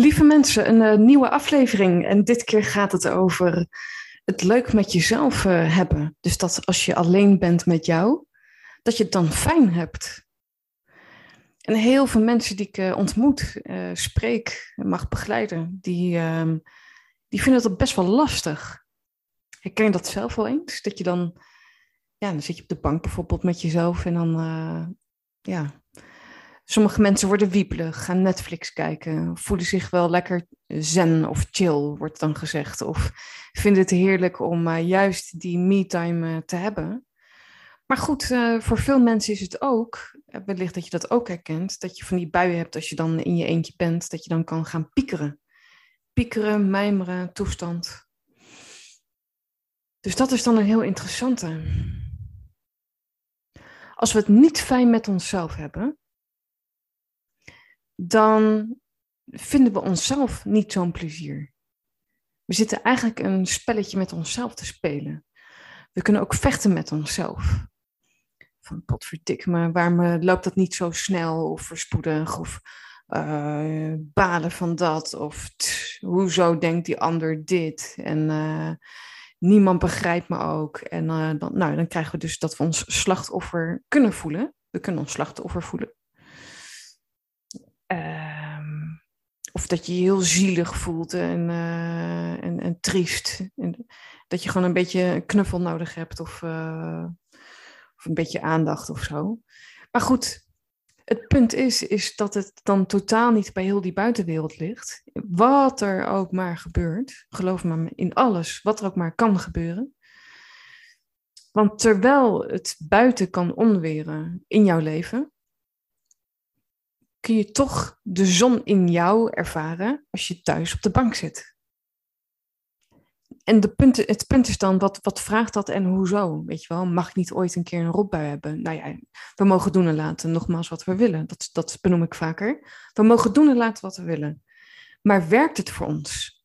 Lieve mensen, een uh, nieuwe aflevering. En dit keer gaat het over het leuk met jezelf uh, hebben. Dus dat als je alleen bent met jou, dat je het dan fijn hebt. En heel veel mensen die ik uh, ontmoet, spreek, mag begeleiden, die, ehm, die vinden dat best wel lastig. Ik ken dat zelf wel eens, dat je dan, ja, dan zit je op de bank bijvoorbeeld met jezelf en dan, ja, Sommige mensen worden wiepelig, gaan Netflix kijken, voelen zich wel lekker zen of chill, wordt dan gezegd. Of vinden het heerlijk om uh, juist die me-time uh, te hebben. Maar goed, uh, voor veel mensen is het ook, wellicht dat je dat ook herkent, dat je van die buien hebt als je dan in je eentje bent, dat je dan kan gaan piekeren. Piekeren, mijmeren, toestand. Dus dat is dan een heel interessante. Als we het niet fijn met onszelf hebben, dan vinden we onszelf niet zo'n plezier. We zitten eigenlijk een spelletje met onszelf te spelen. We kunnen ook vechten met onszelf. Van potverdik me, waarom loopt dat niet zo snel of verspoedig of uh, balen van dat of hoezo denkt die ander dit en uh, niemand begrijpt me ook. En dan, nou, dan krijgen we dus dat we ons slachtoffer kunnen voelen. We kunnen ons slachtoffer voelen. Ehm, of dat je je heel zielig voelt en, uh, en, en triest. En dat je gewoon een beetje een knuffel nodig hebt of, uh, of een beetje aandacht of zo. Maar goed, het punt is, is dat het dan totaal niet bij heel die buitenwereld ligt. Wat er ook maar gebeurt, geloof me in alles, wat er ook maar kan gebeuren. Want terwijl het buiten kan onweren in jouw leven, kun je toch de zon in jou ervaren als je thuis op de bank zit. En de het punt is dan, wat, wat vraagt dat en hoezo? Weet je wel, mag ik niet ooit een keer een rotbui hebben? Nou ja, we mogen doen en laten, nogmaals wat we willen. Dat, dat benoem ik vaker. We mogen doen en laten wat we willen. Maar werkt het voor ons?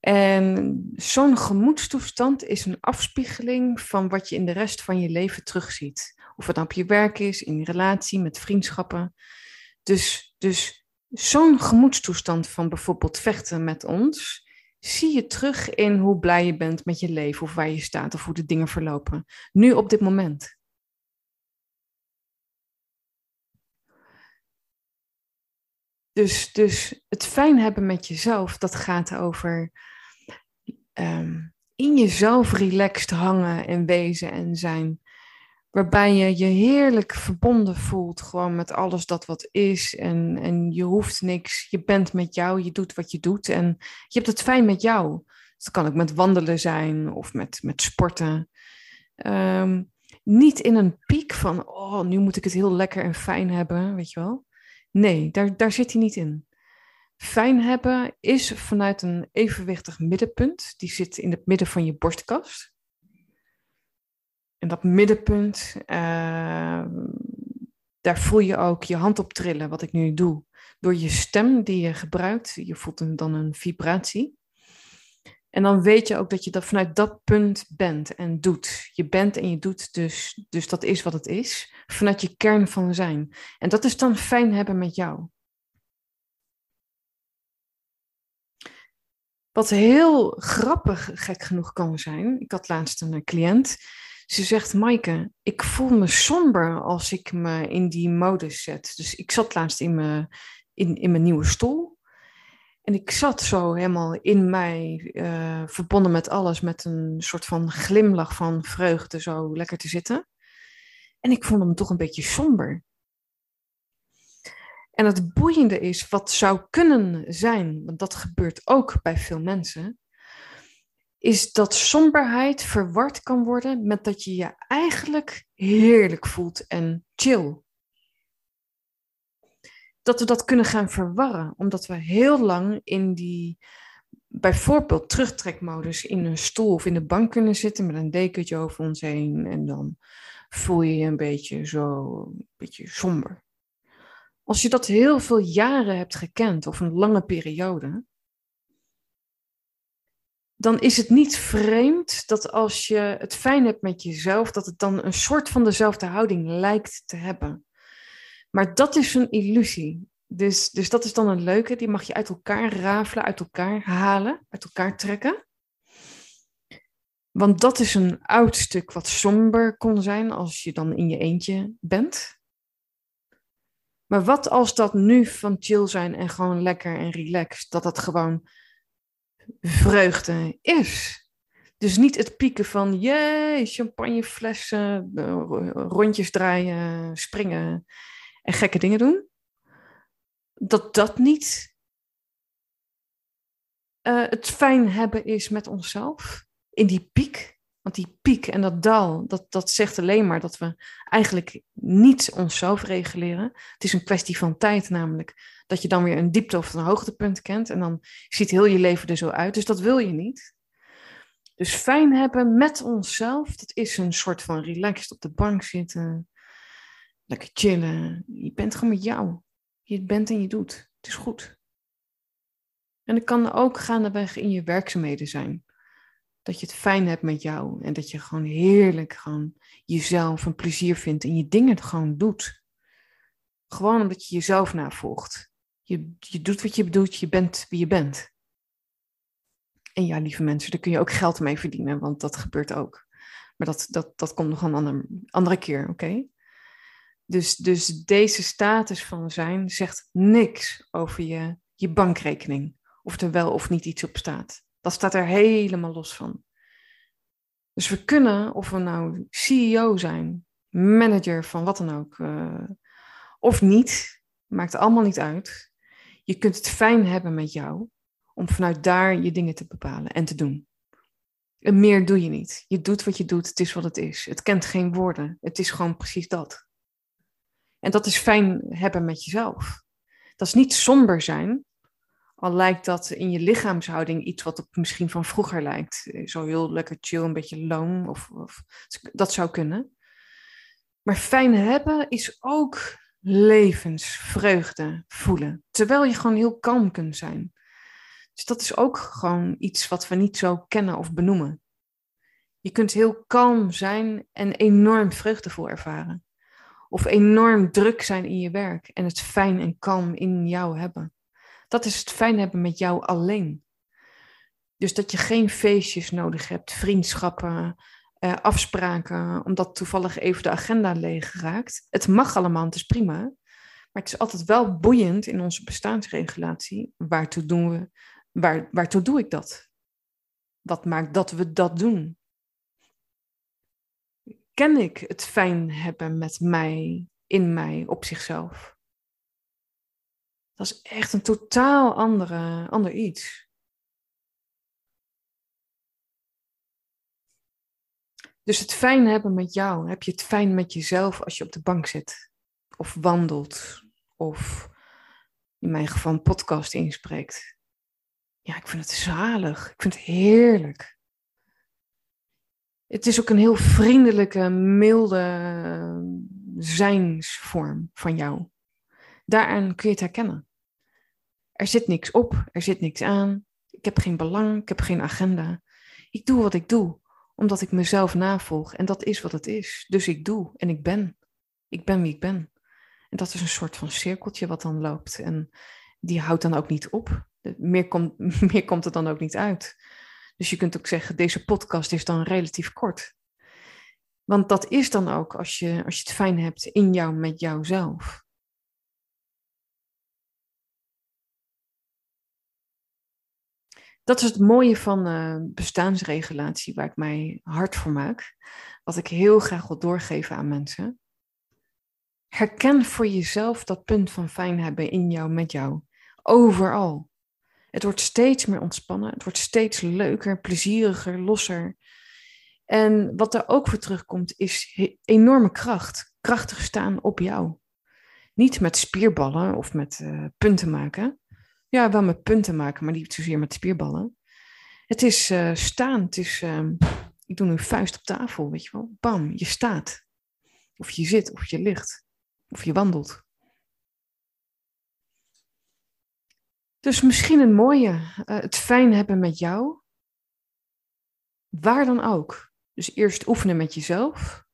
En zo'n gemoedstoestand is een afspiegeling van wat je in de rest van je leven terugziet. Of het nou op je werk is, in je relatie, met vriendschappen. Dus, dus zo'n gemoedstoestand van bijvoorbeeld vechten met ons, zie je terug in hoe blij je bent met je leven of waar je staat of hoe de dingen verlopen. Nu op dit moment. Dus, dus het fijn hebben met jezelf, dat gaat over um, in jezelf relaxed hangen en wezen en zijn. Waarbij je je heerlijk verbonden voelt gewoon met alles dat wat is. En, en je hoeft niks. Je bent met jou, je doet wat je doet. En je hebt het fijn met jou. Dus dat kan ook met wandelen zijn of met, met sporten. Um, niet in een piek van, oh, nu moet ik het heel lekker en fijn hebben, weet je wel. Nee, daar, daar zit hij niet in. Fijn hebben is vanuit een evenwichtig middenpunt. Die zit in het midden van je borstkast. En dat middenpunt, uh, daar voel je ook je hand op trillen, wat ik nu doe. Door je stem die je gebruikt, je voelt dan een vibratie. En dan weet je ook dat je dat vanuit dat punt bent en doet. Je bent en je doet, dus, dus dat is wat het is. Vanuit je kern van zijn. En dat is dan fijn hebben met jou. Wat heel grappig, gek genoeg kan zijn. Ik had laatst een eh, cliënt. Ze zegt, Maaike, ik voel me somber als ik me in die modus zet. Dus ik zat laatst in mijn, in, in mijn nieuwe stoel. En ik zat zo helemaal in mij, uh, verbonden met alles, met een soort van glimlach van vreugde, zo lekker te zitten. En ik vond hem toch een beetje somber. En het boeiende is, wat zou kunnen zijn, want dat gebeurt ook bij veel mensen, is dat somberheid verward kan worden met dat je je eigenlijk heerlijk voelt en chill. Dat we dat kunnen gaan verwarren, omdat we heel lang in die bijvoorbeeld terugtrekmodus in een stoel of in de bank kunnen zitten met een dekentje over ons heen en dan voel je je een beetje zo, een beetje somber. Als je dat heel veel jaren hebt gekend of een lange periode, dan is het niet vreemd dat als je het fijn hebt met jezelf, dat het dan een soort van dezelfde houding lijkt te hebben. Maar dat is een illusie. Dus, dus dat is dan een leuke, die mag je uit elkaar rafelen, uit elkaar halen, uit elkaar trekken. Want dat is een oud stuk wat somber kon zijn als je dan in je eentje bent. Maar wat als dat nu van chill zijn en gewoon lekker en relaxed, dat dat gewoon vreugde is? Dus niet het pieken van, jee, champagneflessen, eh, rondjes draaien, springen en gekke dingen doen. Dat dat niet uh, het fijn hebben is met onszelf in die piek. Want die piek en dat dal, dat, dat zegt alleen maar dat we eigenlijk niet onszelf reguleren. Het is een kwestie van tijd namelijk. Dat je dan weer een diepte of een hoogtepunt kent. En dan ziet heel je leven er zo uit. Dus dat wil je niet. Dus fijn hebben met onszelf, dat is een soort van relaxed op de bank zitten. Lekker chillen. Je bent gewoon met jou. Je bent en je doet. Het is goed. En het kan ook gaandeweg in je werkzaamheden zijn dat je het fijn hebt met jou en dat je gewoon heerlijk gewoon jezelf een plezier vindt en je dingen gewoon doet. Gewoon omdat je jezelf navolgt. Je, je doet wat je doet, je bent wie je bent. En ja, lieve mensen, daar kun je ook geld mee verdienen, want dat gebeurt ook. Maar dat, dat, dat komt nog een ander, andere keer, oké? Dus, dus deze status van zijn zegt niks over je, je bankrekening. Of er wel of niet iets op staat. Dat staat er helemaal los van. Dus we kunnen, of we nou CEO zijn, manager van wat dan ook, uh, of niet, maakt allemaal niet uit. Je kunt het fijn hebben met jou om vanuit daar je dingen te bepalen en te doen. En meer doe je niet. Je doet wat je doet, het is wat het is. Het kent geen woorden, het is gewoon precies dat. En dat is fijn hebben met jezelf. Dat is niet somber zijn, al lijkt dat in je lichaamshouding iets wat op misschien van vroeger lijkt. Eh, zo heel lekker chill, een beetje loom. Of, of, dat zou kunnen. Maar fijn hebben is ook levensvreugde voelen. Terwijl je gewoon heel kalm kunt zijn. Dus dat is ook gewoon iets wat we niet zo kennen of benoemen. Je kunt heel kalm zijn en enorm vreugdevol ervaren. Of enorm druk zijn in je werk en het fijn en kalm in jou hebben. Dat is het fijn hebben met jou alleen. Dus dat je geen feestjes nodig hebt, vriendschappen, eh, afspraken, omdat toevallig even de agenda leeg raakt. Het mag allemaal, het is prima. Maar het is altijd wel boeiend in onze bestaansregulatie. Waartoe, doen we, waar, waartoe doe ik dat? Wat maakt dat we dat doen? Ken ik het fijn hebben met mij, in mij, op zichzelf? Dat is echt een totaal andere, ander iets. Dus het fijn hebben met jou, heb je het fijn met jezelf als je op de bank zit, of wandelt, of in mijn geval een podcast inspreekt. Ja, ik vind het zalig. Ik vind het heerlijk. Het is ook een heel vriendelijke, milde zijnsvorm van jou. Daaraan kun je het herkennen. Er zit niks op, er zit niks aan. Ik heb geen belang, ik heb geen agenda. Ik doe wat ik doe, omdat ik mezelf navolg en dat is wat het is. Dus ik doe en ik ben. Ik ben wie ik ben. En dat is een soort van cirkeltje wat dan loopt. En die houdt dan ook niet op. Meer, komt meer komt er dan ook niet uit. Dus je kunt ook zeggen, deze podcast is dan relatief kort. Want dat is dan ook als je, als je het fijn hebt in jou met jouzelf. Dat is het mooie van uh, bestaansregulatie, waar ik mij hard voor maak. Wat ik heel graag wil doorgeven aan mensen. Herken voor jezelf dat punt van fijn hebben in jou, met jou. Overal. Het wordt steeds meer ontspannen. Het wordt steeds leuker, plezieriger, losser. En wat daar ook voor terugkomt, is enorme kracht. Krachtig staan op jou. Niet met spierballen of met uh, punten maken. Ja, wel met punten maken, maar niet zozeer met spierballen. Het is uh, staan. Het is, uh, ik doe een vuist op tafel, weet je wel. Bam, je staat. Of je zit, of je ligt. Of je wandelt. Dus misschien een mooie, uh, het fijn hebben met jou. Waar dan ook. Dus eerst oefenen met jezelf.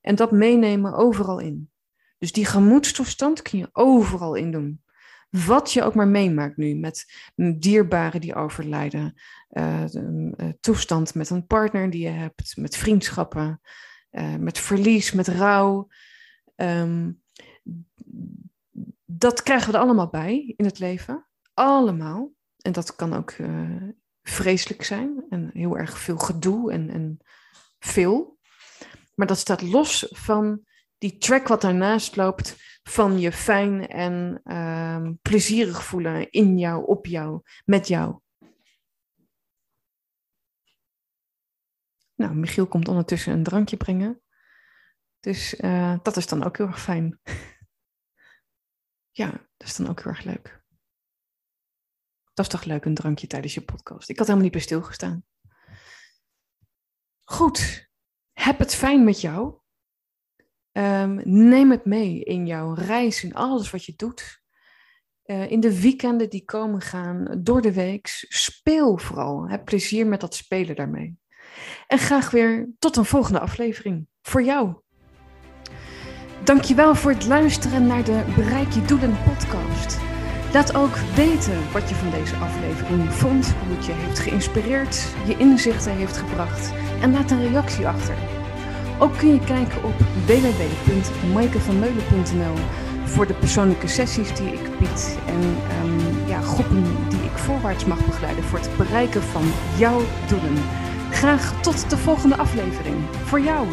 En dat meenemen overal in. Dus die gemoedstoestand kun je overal in doen. Wat je ook maar meemaakt nu met dierbaren die overlijden, uh, toestand met een partner die je hebt, met vriendschappen, uh, met verlies, met rouw. Um, dat krijgen we er allemaal bij in het leven. Allemaal. En dat kan ook vreselijk zijn en heel erg veel gedoe en, en veel. Maar dat staat los van die track wat daarnaast loopt van je fijn en uh, plezierig voelen in jou, op jou, met jou. Nou, Michiel komt ondertussen een drankje brengen. Dus uh, dat is dan ook heel erg fijn. ja, dat is dan ook heel erg leuk. Dat is toch leuk, een drankje tijdens je podcast. Ik had helemaal niet bij stilgestaan. Goed, heb het fijn met jou. Um, neem het mee in jouw reis, in alles wat je doet. Uh, in de weekenden die komen gaan, door de week. Speel vooral. Heb plezier met dat spelen daarmee. En graag weer tot een volgende aflevering. Voor jou. Dankjewel voor het luisteren naar de Bereik je Doelen podcast. Laat ook weten wat je van deze aflevering vond, hoe het je heeft geïnspireerd, je inzichten heeft gebracht en laat een reactie achter. Ook kun je kijken op www.maikevanmeulen.nl voor de persoonlijke sessies die ik bied en um, ja, groepen die ik voorwaarts mag begeleiden voor het bereiken van jouw doelen. Graag tot de volgende aflevering. Voor jou.